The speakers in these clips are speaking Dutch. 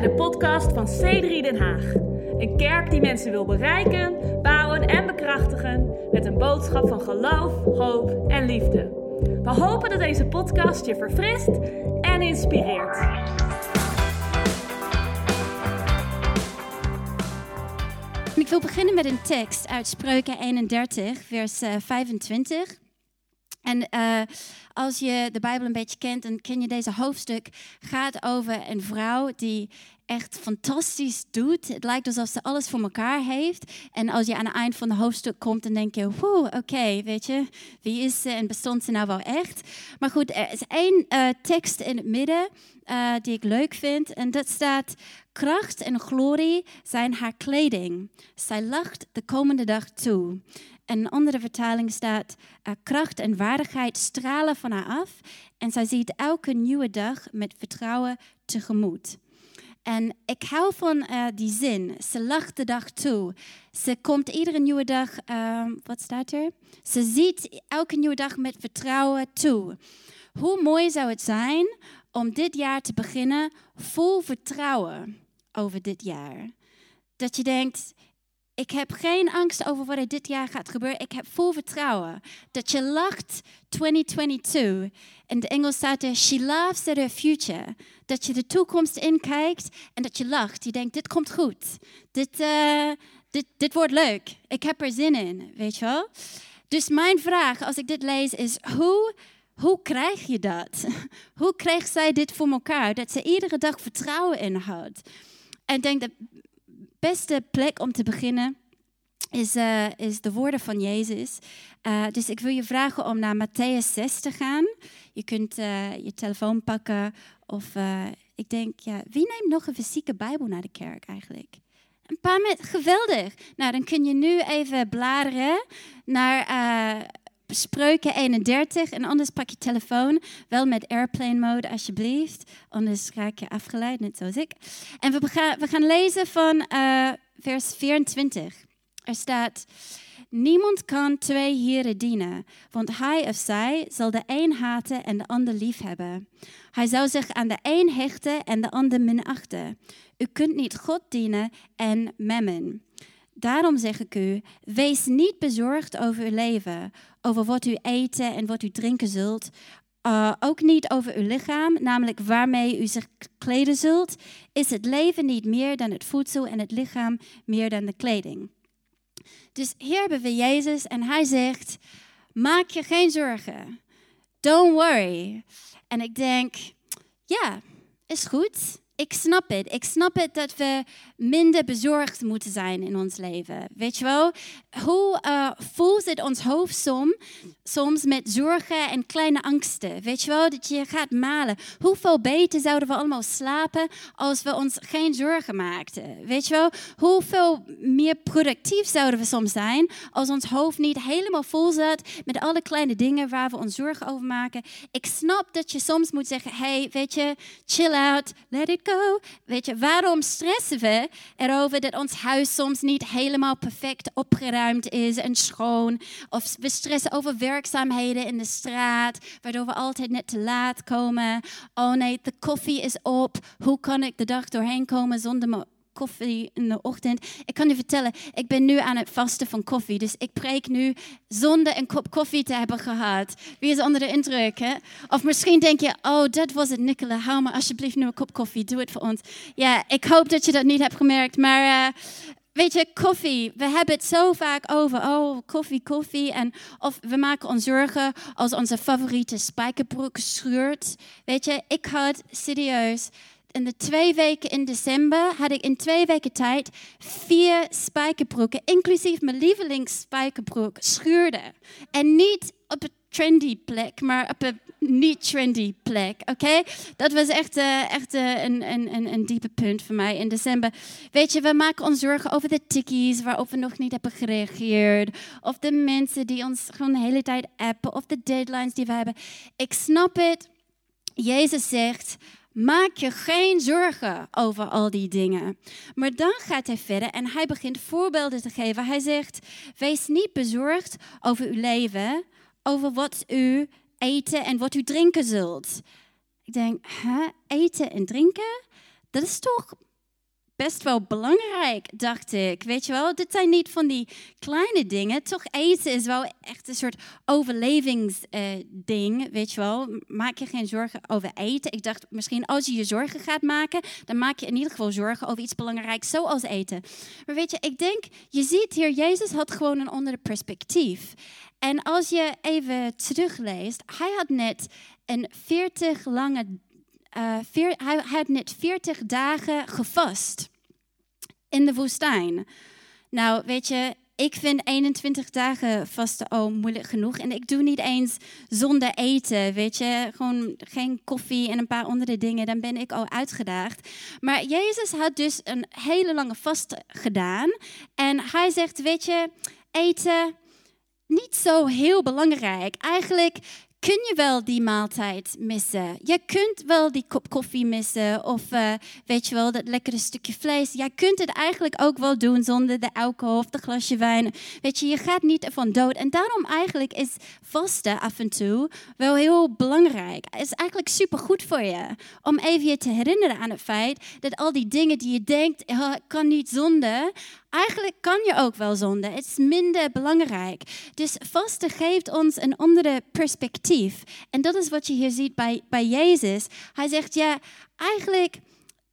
bij de podcast van C3 Den Haag. Een kerk die mensen wil bereiken, bouwen en bekrachtigen met een boodschap van geloof, hoop en liefde. We hopen dat deze podcast je verfrist en inspireert. Ik wil beginnen met een tekst uit Spreuken 31, vers uh, 25. En uh, als je de Bijbel een beetje kent, dan ken je deze hoofdstuk. gaat over een vrouw die echt fantastisch doet. Het lijkt alsof ze alles voor elkaar heeft. En als je aan het eind van het hoofdstuk komt, dan denk je, oké, weet je, wie is ze en bestond ze nou wel echt? Maar goed, er is één uh, tekst in het midden uh, die ik leuk vind. En dat staat, kracht en glorie zijn haar kleding. Zij lacht de komende dag toe. En een andere vertaling staat: uh, kracht en waardigheid stralen van haar af. En zij ziet elke nieuwe dag met vertrouwen tegemoet. En ik hou van uh, die zin. Ze lacht de dag toe. Ze komt iedere nieuwe dag, uh, wat staat er? Ze ziet elke nieuwe dag met vertrouwen toe. Hoe mooi zou het zijn om dit jaar te beginnen vol vertrouwen over dit jaar? Dat je denkt, ik heb geen angst over wat er dit jaar gaat gebeuren. Ik heb vol vertrouwen dat je lacht 2022. In de Engels staat er, she laughs at her future. Dat je de toekomst inkijkt en dat je lacht. Je denkt, dit komt goed. Dit, uh, dit, dit wordt leuk. Ik heb er zin in, weet je wel. Dus mijn vraag als ik dit lees is, hoe, hoe krijg je dat? Hoe krijgt zij dit voor elkaar? Dat ze iedere dag vertrouwen in had. En denk dat beste plek om te beginnen is, uh, is de woorden van Jezus. Uh, dus ik wil je vragen om naar Matthäus 6 te gaan. Je kunt uh, je telefoon pakken of ik denk, ja, wie neemt nog een fysieke Bijbel naar de kerk eigenlijk? Een paar met, geweldig. Nou, dan kun je nu even bladeren naar Spreuken 31 en anders pak je telefoon, wel met airplane mode alsjeblieft, anders raak je afgeleid, net zoals ik. En we gaan, we gaan lezen van uh, vers 24. Er staat, niemand kan twee heren dienen, want hij of zij zal de een haten en de ander lief hebben. Hij zou zich aan de een hechten en de ander minachten. U kunt niet God dienen en memmen. Daarom zeg ik u, wees niet bezorgd over uw leven, over wat u eten en wat u drinken zult. Uh, ook niet over uw lichaam, namelijk waarmee u zich kleden zult. Is het leven niet meer dan het voedsel en het lichaam meer dan de kleding? Dus hier hebben we Jezus en hij zegt, maak je geen zorgen. Don't worry. En ik denk, ja, is goed ik snap het. Ik snap het dat we minder bezorgd moeten zijn in ons leven. Weet je wel? Hoe uh, voelt het ons hoofd soms, soms met zorgen en kleine angsten? Weet je wel? Dat je gaat malen. Hoeveel beter zouden we allemaal slapen als we ons geen zorgen maakten? Weet je wel? Hoeveel meer productief zouden we soms zijn als ons hoofd niet helemaal vol zat met alle kleine dingen waar we ons zorgen over maken? Ik snap dat je soms moet zeggen: hey, weet je, chill out, let it Weet je, waarom stressen we erover dat ons huis soms niet helemaal perfect opgeruimd is en schoon? Of we stressen over werkzaamheden in de straat, waardoor we altijd net te laat komen. Oh nee, de koffie is op. Hoe kan ik de dag doorheen komen zonder koffie in de ochtend. Ik kan je vertellen, ik ben nu aan het vasten van koffie. Dus ik preek nu zonder een kop koffie te hebben gehad. Wie is onder de indruk? Hè? Of misschien denk je, oh, dat was het, Nicola. Hou me alsjeblieft nu een kop koffie. Doe het voor ons. Ja, ik hoop dat je dat niet hebt gemerkt. Maar uh, Weet je, koffie. We hebben het zo vaak over. Oh, koffie, koffie. En of we maken ons zorgen als onze favoriete spijkerbroek scheurt. Weet je, ik had serieus in de twee weken in december had ik in twee weken tijd vier spijkerbroeken, inclusief mijn lievelingsspijkerbroek, schuurde. En niet op een trendy plek, maar op een niet trendy plek. Oké? Dat was echt, uh, echt uh, een, een, een, diepe punt voor mij in december. Weet je, we maken ons zorgen over de tikkies waarop we nog niet hebben gereageerd. Of de mensen die ons gewoon de hele tijd appen. Of de deadlines die we hebben. Ik snap het. Jezus zegt, Maak je geen zorgen over al die dingen. Maar dan gaat hij verder en hij begint voorbeelden te geven. Hij zegt: Wees niet bezorgd over uw leven, over wat u eten en wat u drinken zult. Ik denk, hè? eten en drinken? Dat is toch best wel belangrijk, dacht ik. Weet je wel, dit zijn niet van die kleine dingen. Toch eten is wel echt een soort overlevingsding, uh, weet je wel. Maak je geen zorgen over eten. Ik dacht, misschien als je je zorgen gaat maken, dan maak je in ieder geval zorgen over iets belangrijks, zoals eten. Maar weet je, ik denk, je ziet hier, Jezus had gewoon een andere perspectief. En als je even terugleest, hij had net een 40 lange veer, hij had net 40 dagen gevast in de woestijn. Nou, weet je, ik vind 21 dagen vasten al moeilijk genoeg. En ik doe niet eens zonder eten, weet je. Gewoon geen koffie en een paar andere dingen, dan ben ik al uitgedaagd. Maar Jezus had dus een hele lange vast gedaan. En hij zegt, weet je, eten niet zo heel belangrijk. Eigenlijk kun je wel die maaltijd missen. Je kunt wel die kop koffie missen of uh, weet je wel, dat lekkere stukje vlees. Jij kunt het eigenlijk ook wel doen zonder de alcohol of de glasje wijn. Weet je, je gaat niet ervan dood. En daarom eigenlijk is vasten af en toe wel heel belangrijk. Het is eigenlijk super goed voor je. Om even je te herinneren aan het feit dat al die dingen die je denkt, oh, kan niet zonder, Eigenlijk kan je ook wel zonde. Het is minder belangrijk. Dus vasten geeft ons een andere perspectief. En dat is wat je hier ziet bij, bij Jezus. Hij zegt, ja, eigenlijk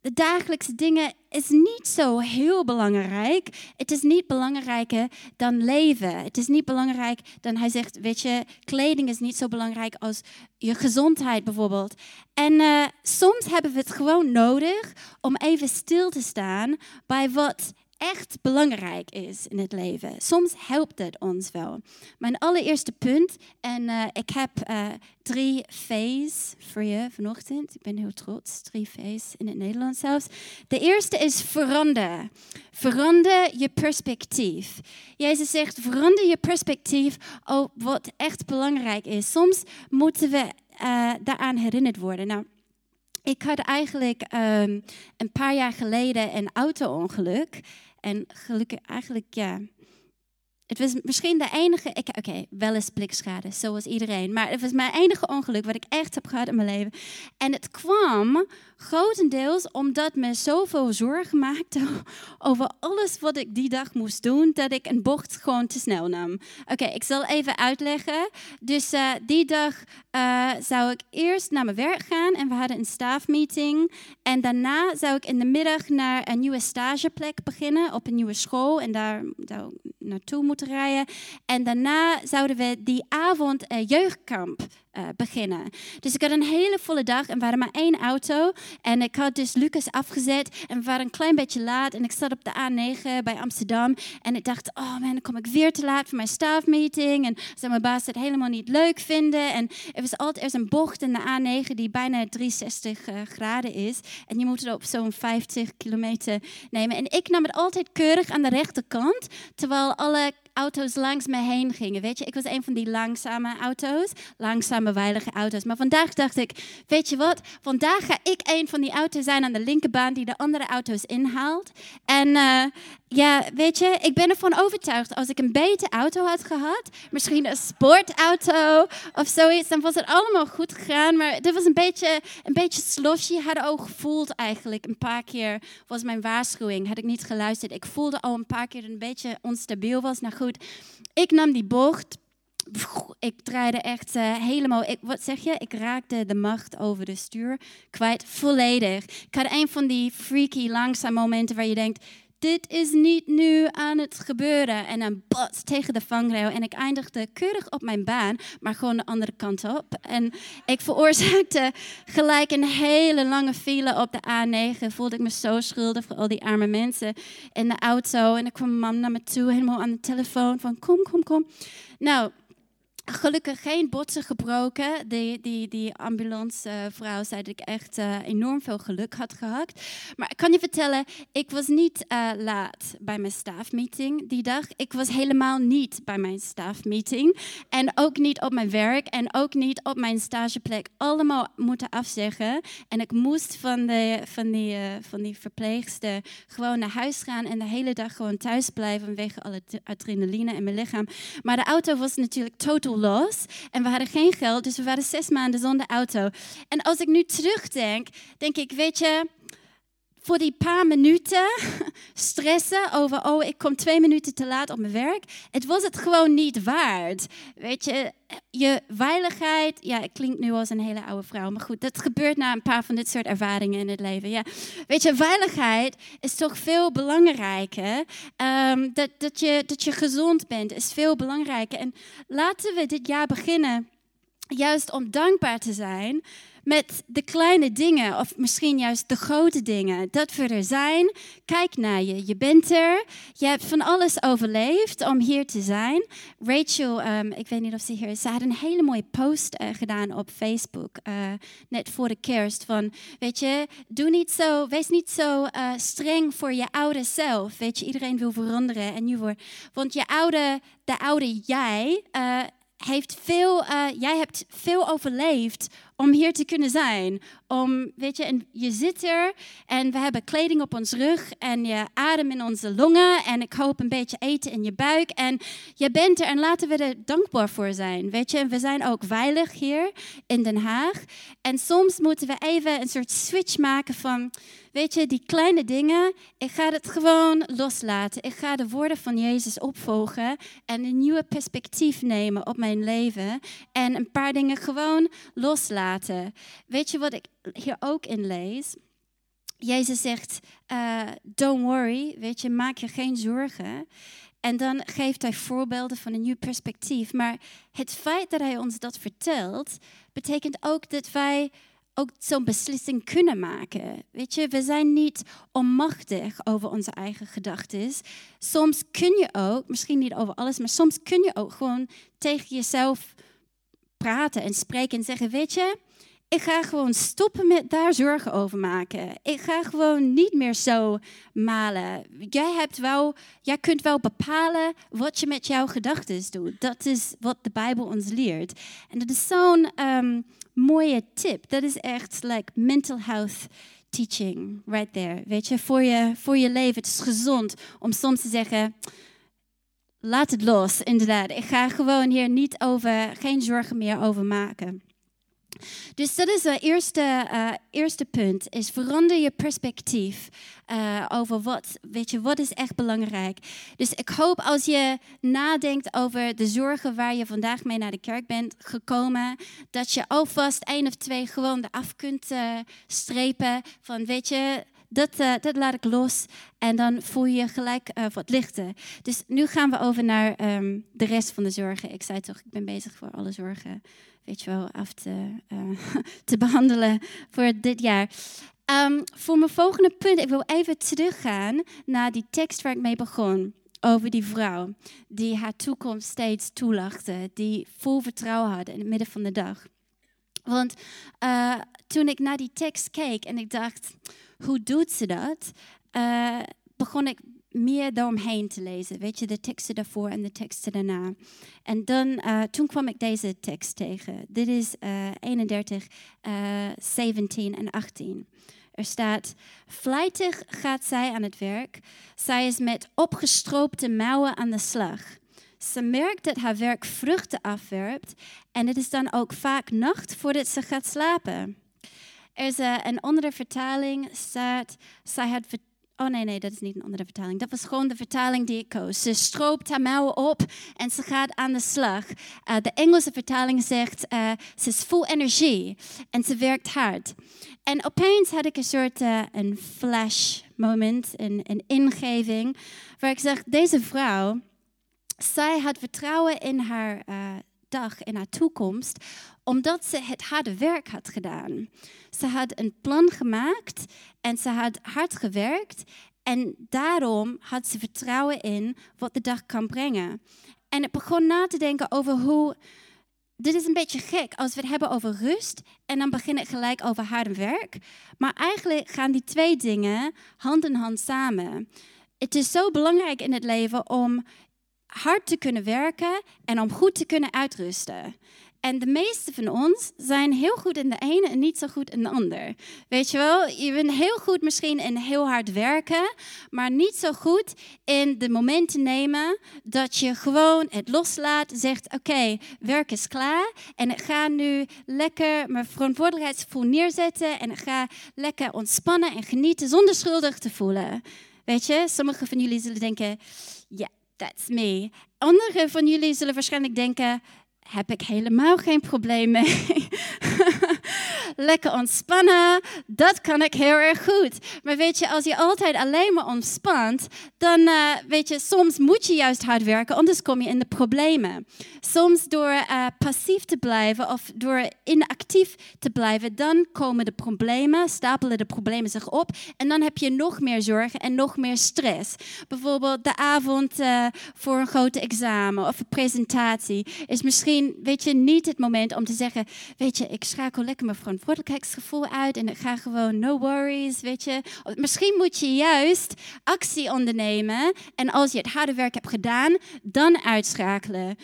de dagelijkse dingen is niet zo heel belangrijk. Het is niet belangrijker dan leven. Het is niet belangrijk dan hij zegt, weet je, kleding is niet zo belangrijk als je gezondheid bijvoorbeeld. En uh, soms hebben we het gewoon nodig om even stil te staan bij wat echt belangrijk is in het leven. Soms helpt het ons wel. Mijn allereerste punt, en uh, ik heb uh, drie V's voor je vanochtend. Ik ben heel trots, drie V's in het Nederlands zelfs. De eerste is verander. Verander je perspectief. Jezus zegt, verander je perspectief op wat echt belangrijk is. Soms moeten we uh, daaraan herinnerd worden. Nou, ik had eigenlijk um, een paar jaar geleden een auto-ongeluk. En gelukkig eigenlijk, ja. Het was misschien de enige, oké, wel eens blikschade, zoals iedereen. Maar het was mijn enige ongeluk wat ik echt heb gehad in mijn leven. En het kwam grotendeels omdat me zoveel zorgen maakte over alles wat ik die dag moest doen, dat ik een bocht gewoon te snel nam. Oké, ik zal even uitleggen. Dus uh, die dag uh, zou ik eerst naar mijn werk gaan en we hadden een staafmeeting. En daarna zou ik in de middag naar een nieuwe stageplek beginnen op een nieuwe school en daar naartoe moeten rijden. En daarna zouden we die avond een jeugdkamp uh, beginnen. Dus ik had een hele volle dag en we hadden maar één auto. En ik had dus Lucas afgezet en we waren een klein beetje laat. En ik zat op de A9 bij Amsterdam. En ik dacht, oh man, dan kom ik weer te laat voor mijn staafmeeting. En zou mijn baas het helemaal niet leuk vinden. En er was altijd er is een bocht in de A9 die bijna 360 uh, graden is. En je moet het op zo'n 50 kilometer nemen. En ik nam het altijd keurig aan de rechterkant. Terwijl alle auto's langs me heen gingen. Weet je, ik was een van die langzame auto's, langzame, veilige auto's. Maar vandaag dacht ik, weet je wat, vandaag ga ik een van die auto's zijn aan de linkerbaan die de andere auto's inhaalt. En uh, ja, weet je, ik ben ervan overtuigd, als ik een betere auto had gehad, misschien een sportauto of zoiets, dan was het allemaal goed gegaan. Maar dit was een beetje, een beetje sloshy, had ook gevoeld eigenlijk. Een paar keer was mijn waarschuwing, had ik niet geluisterd. Ik voelde al een paar keer een beetje onstabiel was. Nou ik nam die bocht. Ik draaide echt uh, helemaal, ik, wat zeg je? Ik raakte de macht over de stuur kwijt, volledig. Ik had een van die freaky, langzaam momenten waar je denkt, dit is niet nu aan het gebeuren. En dan bots tegen de vangrail. En ik eindigde keurig op mijn baan, maar gewoon de andere kant op. En ik veroorzaakte gelijk een hele lange file op de A9. Voelde ik me zo schuldig voor al die arme mensen in de auto. En dan kwam mam naar me toe, helemaal aan de telefoon van kom, kom, kom. Nou, Gelukkig geen botsen gebroken. Die, die, die ambulancevrouw zei dat ik echt uh, enorm veel geluk had gehad. Maar ik kan je vertellen, ik was niet uh, laat bij mijn staafmeeting die dag. Ik was helemaal niet bij mijn staafmeeting. En ook niet op mijn werk en ook niet op mijn stageplek. Allemaal moeten afzeggen. En ik moest van, de, van, die, van die verpleegster gewoon naar huis gaan en de hele dag gewoon thuis blijven vanwege alle adrenaline in mijn lichaam. Maar de auto was natuurlijk totaal los en we hadden geen geld, dus we waren zes maanden zonder auto. En als ik nu terugdenk, denk ik, weet je, voor die paar minuten stressen over, oh, ik kom twee minuten te laat op mijn werk. Het was het gewoon niet waard. Weet je, je veiligheid, ja, het klinkt nu als een hele oude vrouw, maar goed, dat gebeurt na een paar van dit soort ervaringen in het leven. Ja. Weet je, veiligheid is toch veel belangrijker. Um, dat, dat, je, dat je gezond bent is veel belangrijker. En laten we dit jaar beginnen juist om dankbaar te zijn met de kleine dingen, of misschien juist de grote dingen. Dat we er zijn. Kijk naar je. Je bent er. Je hebt van alles overleefd om hier te zijn. Rachel, um, ik weet niet of ze hier is, ze had een hele mooie post uh, gedaan op Facebook. Uh, net voor de kerst. Van, weet je, doe niet zo, wees niet zo uh, streng voor je oude zelf. Weet je, iedereen wil veranderen. En je wordt, want je oude, de oude jij heeft veel, jij hebt veel overleefd om hier te kunnen zijn. Om, weet je, en je zit er en we hebben kleding op ons rug en je adem in onze longen en ik hoop een beetje eten in je buik. En je bent er en laten we er dankbaar voor zijn. Weet je, en we zijn ook veilig hier in Den Haag. En soms moeten we even een soort switch maken van, weet je, die kleine dingen. Ik ga het gewoon loslaten. Ik ga de woorden van Jezus opvolgen en een nieuwe perspectief nemen op mijn leven. En een paar dingen gewoon loslaten. Weet je wat ik hier ook in lees? Jezus zegt, uh, don't worry, weet je, maak je geen zorgen. En dan geeft hij voorbeelden van een nieuw perspectief. Maar het feit dat hij ons dat vertelt, betekent ook dat wij ook zo'n beslissing kunnen maken. Weet je, we zijn niet onmachtig over onze eigen gedachten. Soms kun je ook, misschien niet over alles, maar soms kun je ook gewoon tegen jezelf praten en spreken en zeggen: Weet je, ik ga gewoon stoppen met daar zorgen over maken. Ik ga gewoon niet meer zo malen. Jij, hebt wel, jij kunt wel bepalen wat je met jouw gedachten doet. Dat is wat de Bijbel ons leert. En dat is zo'n um, mooie tip. Dat is echt like mental health teaching right there. Weet je, voor je, voor je leven. Het is gezond om soms te zeggen laat het los, inderdaad. Ik ga gewoon hier niet over, geen zorgen meer over maken. Dus dat is het eerste, uh, eerste punt, is verander je perspectief uh, over wat, weet je, wat is echt belangrijk. Dus ik hoop als je nadenkt over de zorgen waar je vandaag mee naar de kerk bent gekomen, dat je alvast één of twee gewoon eraf kunt uh, strepen van, weet je, dat, uh, dat laat ik los en dan voel je je gelijk wat lichter. Dus nu gaan we over naar um, de rest van de zorgen. Ik zei toch, ik ben bezig voor alle zorgen, weet je wel, af te, uh, te behandelen voor dit jaar. Um, voor mijn volgende punt, ik wil even teruggaan naar die tekst waar ik mee begon. Over die vrouw die haar toekomst steeds toelachte, die vol vertrouwen had in het midden van de dag. Want toen ik naar die tekst keek en ik dacht, hoe doet ze dat? Uh, begon ik meer daaromheen te lezen. Weet je, de teksten daarvoor en de teksten daarna. En dan, uh, toen kwam ik deze tekst tegen. Dit is uh, 31, 17 en 18. Er staat, vlijtig gaat zij aan het werk. Zij is met opgestroopte mouwen aan de slag. Ze merkt dat haar werk vruchten afwerpt en het is dan ook vaak nacht voordat ze gaat slapen. Er is een andere vertaling, staat, zij had Oh nee, nee, dat is niet een andere vertaling. Dat was gewoon de vertaling die ik koos. Ze stroopt haar mouwen op en ze gaat aan de slag. Uh, de Engelse vertaling zegt, uh, ze is vol energie en ze werkt hard. En opeens had ik een soort uh, een flash moment, een, een ingeving, waar ik zeg, deze vrouw, zij had vertrouwen in haar dag, in haar toekomst, omdat ze het harde werk had gedaan. Ze had een plan gemaakt en ze had hard gewerkt. En daarom had ze vertrouwen in wat de dag kan brengen. En ik begon na te denken over hoe. Dit is een beetje gek als we het hebben over rust en dan begin ik gelijk over hard werk. Maar eigenlijk gaan die twee dingen hand in hand samen. Het is zo belangrijk in het leven om hard te kunnen werken en om goed te kunnen uitrusten. En de meeste van ons zijn heel goed in de ene en niet zo goed in de ander. Weet je wel, je bent heel goed misschien in heel hard werken, maar niet zo goed in de momenten nemen dat je gewoon het loslaat, zegt oké, werk is klaar en ik ga nu lekker mijn verantwoordelijkheidsgevoel neerzetten en ik ga lekker ontspannen en genieten zonder schuldig te voelen. Weet je, sommigen van jullie zullen denken, ja, yeah, that's me. Anderen van jullie zullen waarschijnlijk denken, heb ik helemaal geen probleem mee. Lekker ontspannen, dat kan ik heel erg goed. Maar weet je, als je altijd alleen maar ontspant, dan uh, weet je, soms moet je juist hard werken, anders kom je in de problemen. Soms door uh, passief te blijven of door inactief te blijven, dan komen de problemen, stapelen de problemen zich op en dan heb je nog meer zorgen en nog meer stress. Bijvoorbeeld de avond uh, voor een grote examen of een presentatie is misschien weet je, niet het moment om te zeggen, weet je, ik schakel lekker mijn verantwoordelijkheidsgevoel uit en ik ga gewoon no worries, weet je. Misschien moet je juist actie ondernemen en als je het harde werk hebt gedaan, dan uitschakelen.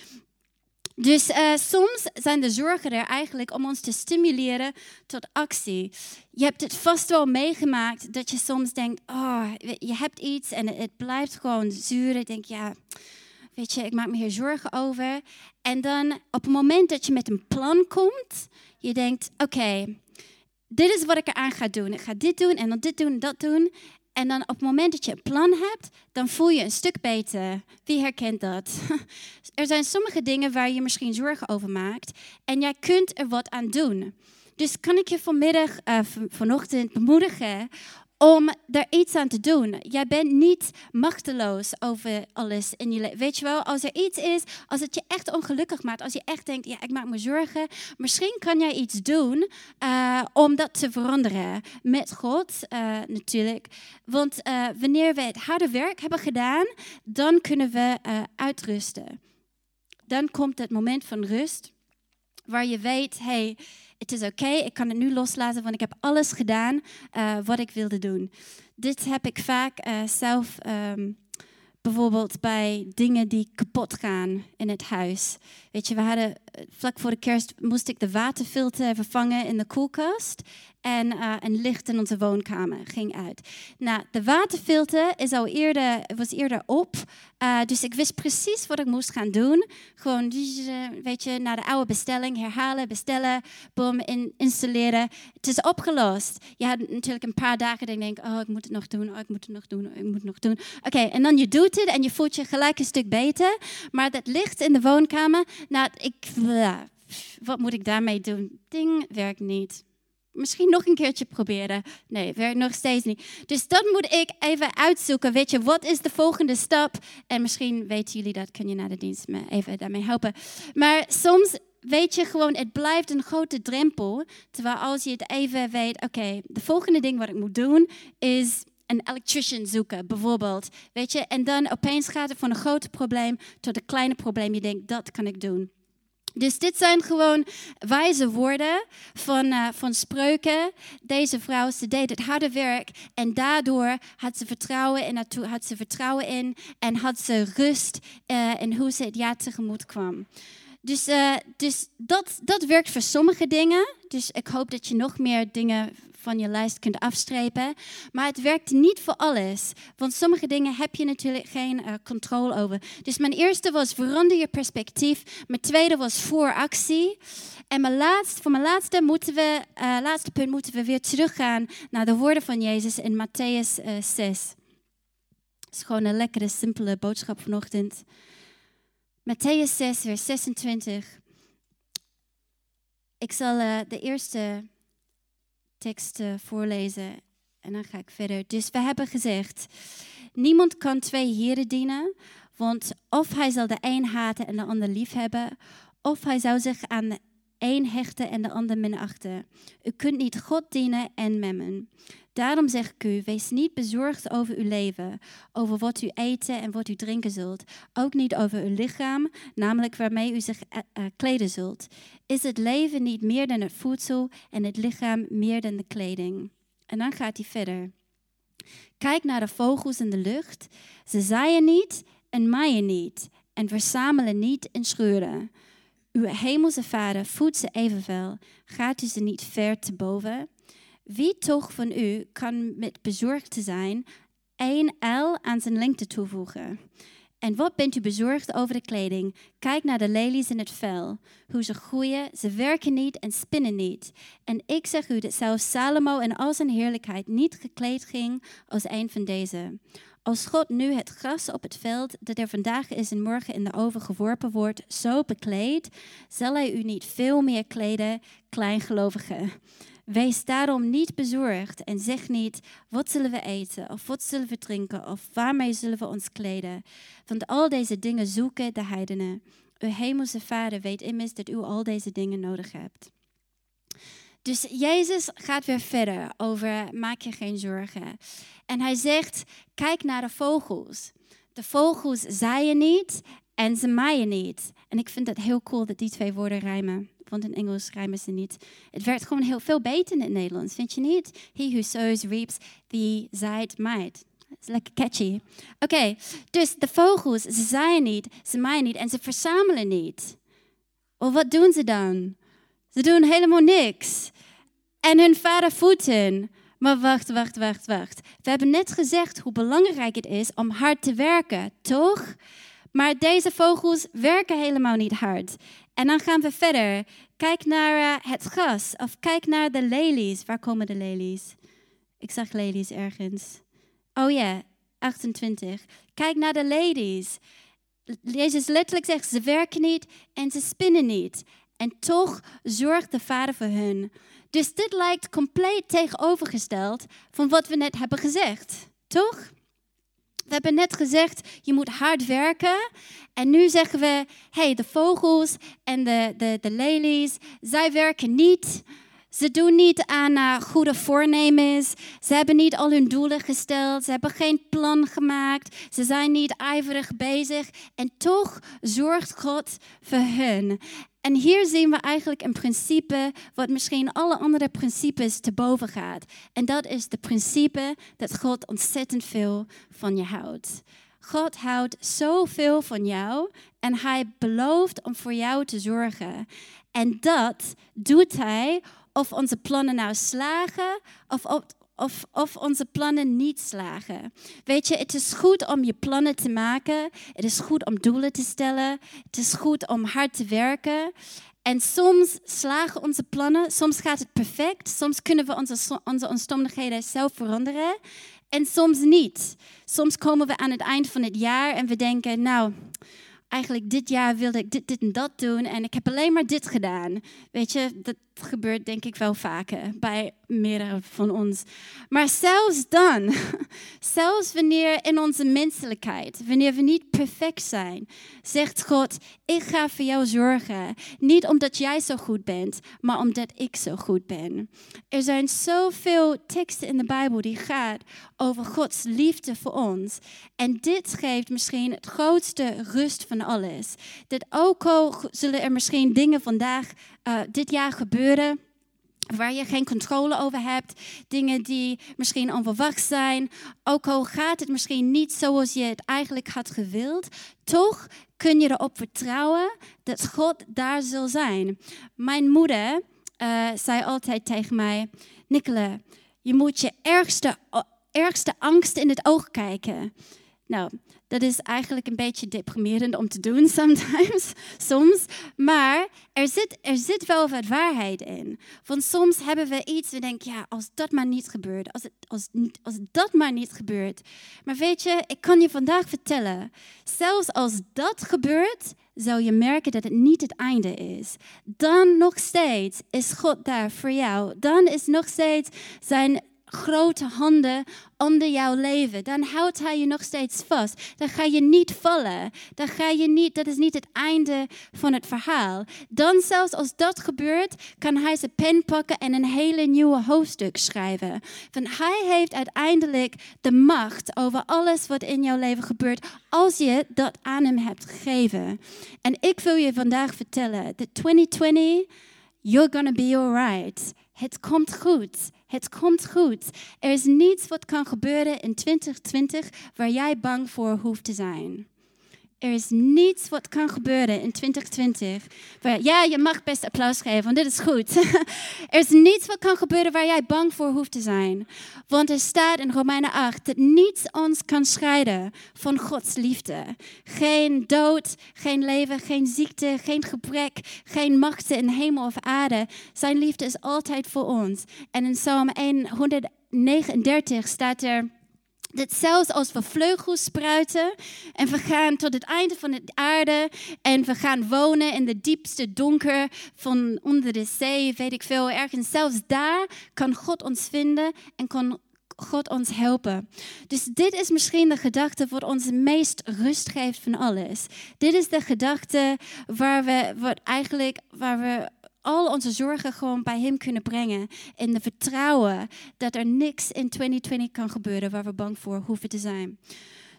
Dus uh, soms zijn de zorgen er eigenlijk om ons te stimuleren tot actie. Je hebt het vast wel meegemaakt dat je soms denkt, oh, je hebt iets en het blijft gewoon zuur. Ik denk, ja, weet je, ik maak me hier zorgen over. En dan op het moment dat je met een plan komt, je denkt, oké, dit is wat ik eraan ga doen. Ik ga dit doen en dan dit doen en dat doen. En dan op het moment dat je een plan hebt, dan voel je een stuk beter. Wie herkent dat? Er zijn sommige dingen waar je misschien zorgen over maakt en jij kunt er wat aan doen. Dus kan ik je vanmiddag, uh, vanochtend bemoedigen om er iets aan te doen. Jij bent niet machteloos over alles in je leven. Weet je wel, als er iets is, als het je echt ongelukkig maakt, als je echt denkt, ja, ik maak me zorgen, misschien kan jij iets doen uh, om dat te veranderen. Met God uh, natuurlijk. Want uh, wanneer we het harde werk hebben gedaan, dan kunnen we uitrusten. Dan komt het moment van rust, waar je weet, hey, het is oké, ik kan het nu loslaten, want ik heb alles gedaan uh, wat ik wilde doen. Dit heb ik vaak uh, zelf, um, bijvoorbeeld bij dingen die kapot gaan in het huis. Weet je, we hadden eh, vlak voor de kerst moest ik de waterfilter vervangen in de koelkast en uh, een licht in onze woonkamer ging uit. Nou, de waterfilter is al eerder, was eerder op, uh, dus ik wist precies wat ik moest gaan doen. Gewoon, weet je, naar de oude bestelling, herhalen, bestellen, boom, in, installeren. Het is opgelost. Je had natuurlijk een paar dagen dat je denkt, oh, ik moet het nog doen, oh, ik moet het nog doen, oh, ik moet het nog doen. Oké, en dan je doet het en je voelt je gelijk een stuk beter. Maar dat licht in de woonkamer, nou, ik, wat moet ik daarmee doen? Ding werkt niet misschien nog een keertje proberen. Nee, werkt nog steeds niet. Dus dat moet ik even uitzoeken. Weet je, wat is de volgende stap? En misschien weten jullie dat, kun je naar de dienst me even daarmee helpen. Maar soms weet je gewoon, het blijft een grote drempel. Terwijl als je het even weet, oké, de volgende ding wat ik moet doen is een electrician zoeken, bijvoorbeeld. Weet je, en dan opeens gaat het van een groot probleem tot een kleine probleem. Je denkt, dat kan ik doen. Dus dit zijn gewoon wijze woorden van, uh, van spreuken. Deze vrouw, ze deed het harde werk en daardoor had ze vertrouwen in, had ze vertrouwen in en had ze rust uh, in hoe ze het jaar tegemoet kwam. Dus, uh, dus dat, dat werkt voor sommige dingen. Dus ik hoop dat je nog meer dingen van je lijst kunt afstrepen. Maar het werkt niet voor alles. Want sommige dingen heb je natuurlijk geen uh, controle over. Dus mijn eerste was verander je perspectief. Mijn tweede was vooractie. En mijn laatste, voor mijn laatste, moeten we, uh, laatste punt moeten we weer teruggaan naar de woorden van Jezus in Matthäus uh, 6. Het is gewoon een lekkere, simpele boodschap vanochtend. Matthäus 6, vers 26. Ik zal de eerste tekst voorlezen en dan ga ik verder. Dus we hebben gezegd, niemand kan twee heren dienen, want of hij zal de een haten en de ander liefhebben, of hij zou zich aan de een hechten en de ander minachten. U kunt niet God dienen en memmen. Daarom zeg ik u, wees niet bezorgd over uw leven, over wat u eten en wat u drinken zult, ook niet over uw lichaam, namelijk waarmee u zich uh, kleden zult. Is het leven niet meer dan het voedsel en het lichaam meer dan de kleding? En dan gaat hij verder. Kijk naar de vogels in de lucht. Ze zaaien niet en maaien niet en verzamelen niet en scheuren. Uw hemelse vader voedt ze evenveel. Gaat u ze niet ver te boven? Wie toch van u kan met bezorgd zijn één L aan zijn lengte toevoegen? En wat bent u bezorgd over de kleding? Kijk naar de lelies in het vel, hoe ze groeien, ze werken niet en spinnen niet. En ik zeg u dat zelfs Salomo in al zijn heerlijkheid niet gekleed ging als een van deze. Als God nu het gras op het veld dat er vandaag is en morgen in de oven geworpen wordt, zo bekleedt, zal hij u niet veel meer kleden, kleingelovige. Wees daarom niet bezorgd en zeg niet: wat zullen we eten, of wat zullen we drinken, of waarmee zullen we ons kleden? Want al deze dingen zoeken de heidenen. Uw hemelse Vader weet immers dat u al deze dingen nodig hebt. Dus Jezus gaat weer verder over maak je geen zorgen. En hij zegt, kijk naar de vogels. De vogels zaaien niet en ze maaien niet. En ik vind het heel cool dat die twee woorden rijmen. Want in Engels rijmen ze niet. Het werkt gewoon heel veel beter in het Nederlands, vind je niet? He who sows reaps, the zaait maait. Het is lekker catchy. Oké, dus de vogels, ze zaaien niet, ze maaien niet en ze verzamelen niet. Well, wat doen ze dan? Ze doen helemaal niks. En hun vader voedt hen. Maar wacht, wacht, wacht, wacht. We hebben net gezegd hoe belangrijk het is om hard te werken, toch? Maar deze vogels werken helemaal niet hard. En dan gaan we verder. Kijk naar uh, het gras of kijk naar de lelies. Waar komen de lelies? Ik zag lelies ergens. Oh ja, 28. Kijk naar de ladies. Jezus letterlijk zegt, ze werken niet en ze spinnen niet. En toch zorgt de Vader voor hun. Dus dit lijkt compleet tegenovergesteld van wat we net hebben gezegd. Toch? We hebben net gezegd, je moet hard werken. En nu zeggen we, hey, de vogels en de, de, de lelies, zij werken niet. Ze doen niet aan uh, goede voornemens. Ze hebben niet al hun doelen gesteld. Ze hebben geen plan gemaakt. Ze zijn niet ijverig bezig. En toch zorgt God voor hen. En hier zien we eigenlijk een principe wat misschien alle andere principes te boven gaat. En dat is het principe dat God ontzettend veel van je houdt. God houdt zoveel van jou en hij belooft om voor jou te zorgen. En dat doet hij of onze plannen nou slagen of of, of onze plannen niet slagen. Weet je, het is goed om je plannen te maken. Het is goed om doelen te stellen. Het is goed om hard te werken. En soms slagen onze plannen, soms gaat het perfect, soms kunnen we onze, onze omstandigheden zelf veranderen en soms niet. Soms komen we aan het eind van het jaar en we denken, nou, eigenlijk dit jaar wilde ik dit, dit en dat doen en ik heb alleen maar dit gedaan. Weet je, dat gebeurt denk ik wel vaker bij meerdere van ons. Maar zelfs dan, zelfs wanneer in onze menselijkheid, wanneer we niet perfect zijn, zegt God, ik ga voor jou zorgen. Niet omdat jij zo goed bent, maar omdat ik zo goed ben. Er zijn zoveel teksten in de Bijbel die gaan over Gods liefde voor ons. En dit geeft misschien het grootste rust van alles. Dat ook al zullen er misschien dingen vandaag, uh, dit jaar gebeuren waar je geen controle over hebt, dingen die misschien onverwacht zijn, ook al gaat het misschien niet zoals je het eigenlijk had gewild, toch kun je erop vertrouwen dat God daar zal zijn. Mijn moeder uh, zei altijd tegen mij, Nicola, je moet je ergste, ergste angst in het oog kijken. Nou, dat is eigenlijk een beetje deprimerend om te doen sometimes, soms. Maar er zit, er zit wel wat waarheid in. Want soms hebben we iets, we denken, ja, als dat maar niet gebeurt, als, het, als, als dat maar niet gebeurt. Maar weet je, ik kan je vandaag vertellen, zelfs als dat gebeurt, zou je merken dat het niet het einde is. Dan nog steeds is God daar voor jou. Dan is nog steeds zijn grote handen onder jouw leven, dan houdt hij je nog steeds vast. Dan ga je niet vallen. Dan ga je niet, dat is niet het einde van het verhaal. Dan zelfs als dat gebeurt, kan hij zijn pen pakken en een hele nieuwe hoofdstuk schrijven. Want hij heeft uiteindelijk de macht over alles wat in jouw leven gebeurt, als je dat aan hem hebt gegeven. En ik wil je vandaag vertellen, dat 2020, you're gonna be alright. Het komt goed. Het komt goed. Er is niets wat kan gebeuren in 2020 waar jij bang voor hoeft te zijn. Er is niets wat kan gebeuren in 2020. Waar, ja, je mag best applaus geven, want dit is goed. er is niets wat kan gebeuren waar jij bang voor hoeft te zijn. Want er staat in Romeinen 8 dat niets ons kan scheiden van Gods liefde. Geen dood, geen leven, geen ziekte, geen gebrek, geen machten in hemel of aarde. Zijn liefde is altijd voor ons. En in Psalm 139 staat er dat zelfs als we vleugels spruiten en we gaan tot het einde van de aarde en we gaan wonen in de diepste donker van onder de zee, weet ik veel, ergens, zelfs daar kan God ons vinden en kan God ons helpen. Dus dit is misschien de gedachte wat ons het meest rust geeft van alles. Dit is de gedachte waar we, wat eigenlijk, waar we al onze zorgen gewoon bij Hem kunnen brengen. In de vertrouwen dat er niks in 2020 kan gebeuren waar we bang voor hoeven te zijn.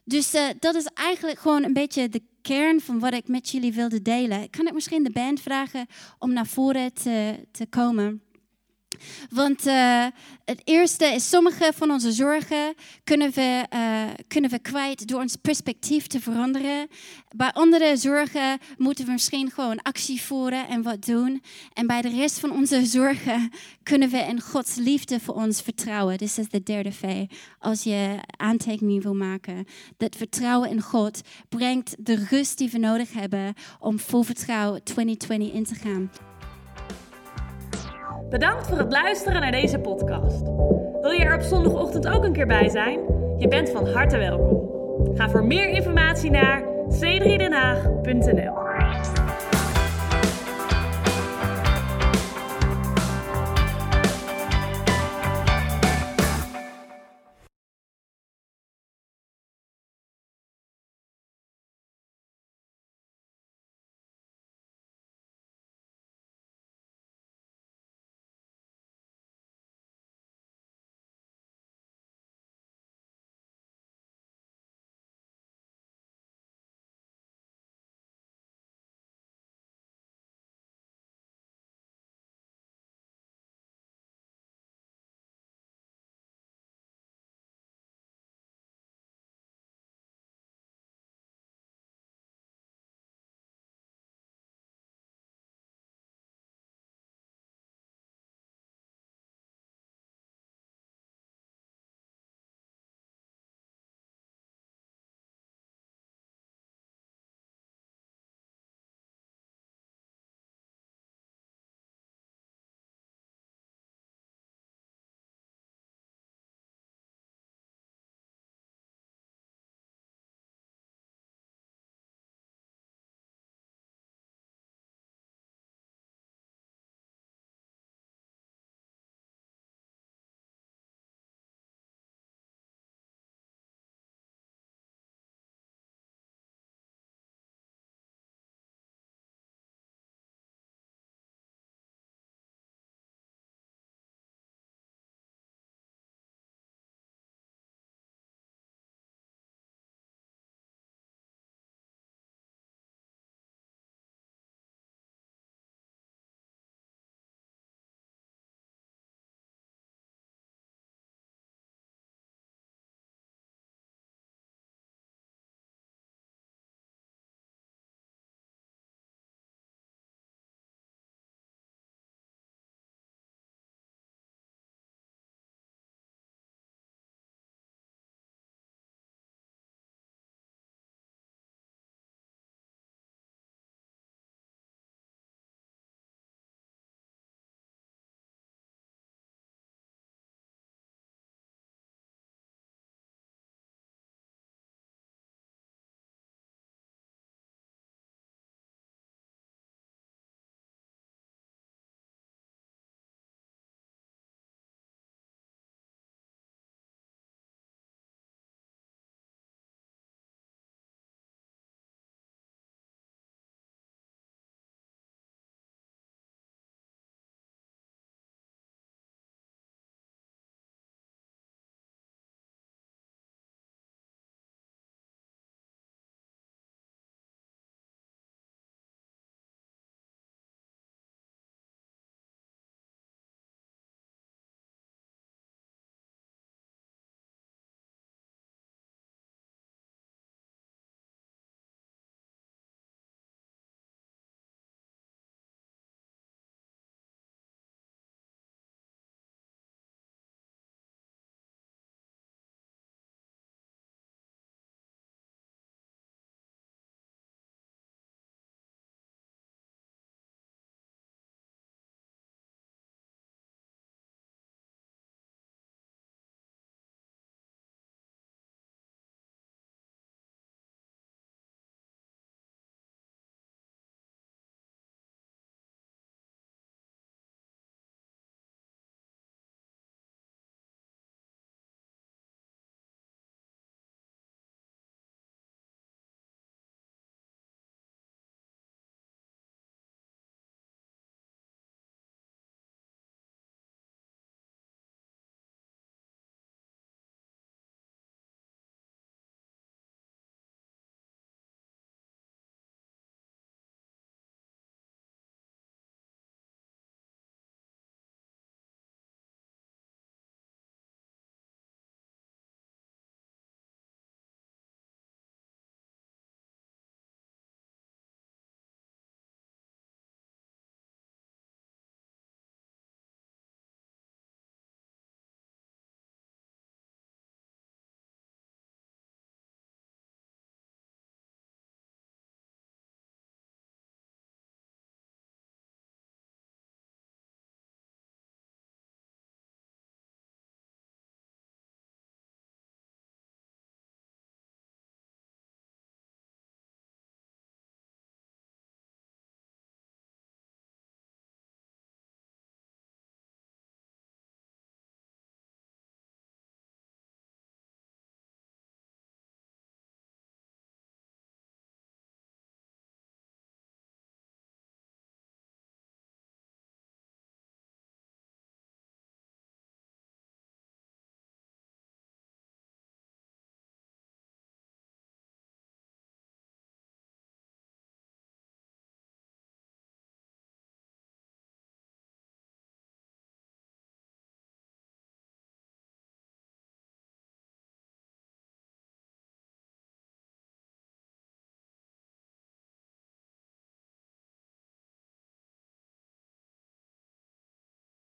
Dus uh, dat is eigenlijk gewoon een beetje de kern van wat ik met jullie wilde delen. Kan ik misschien de band vragen om naar voren te, te komen? Want uh, het eerste is, sommige van onze zorgen kunnen we, uh, kunnen we kwijt door ons perspectief te veranderen. Bij andere zorgen moeten we misschien gewoon actie voeren en wat doen. En bij de rest van onze zorgen kunnen we in Gods liefde voor ons vertrouwen. Dit is de derde V. Als je aantekening wil maken. Dat vertrouwen in God brengt de rust die we nodig hebben om vol vertrouwen 2020 in te gaan. Bedankt voor het luisteren naar deze podcast. Wil je er op zondagochtend ook een keer bij zijn? Je bent van harte welkom. Ga voor meer informatie naar c3denhaag.nl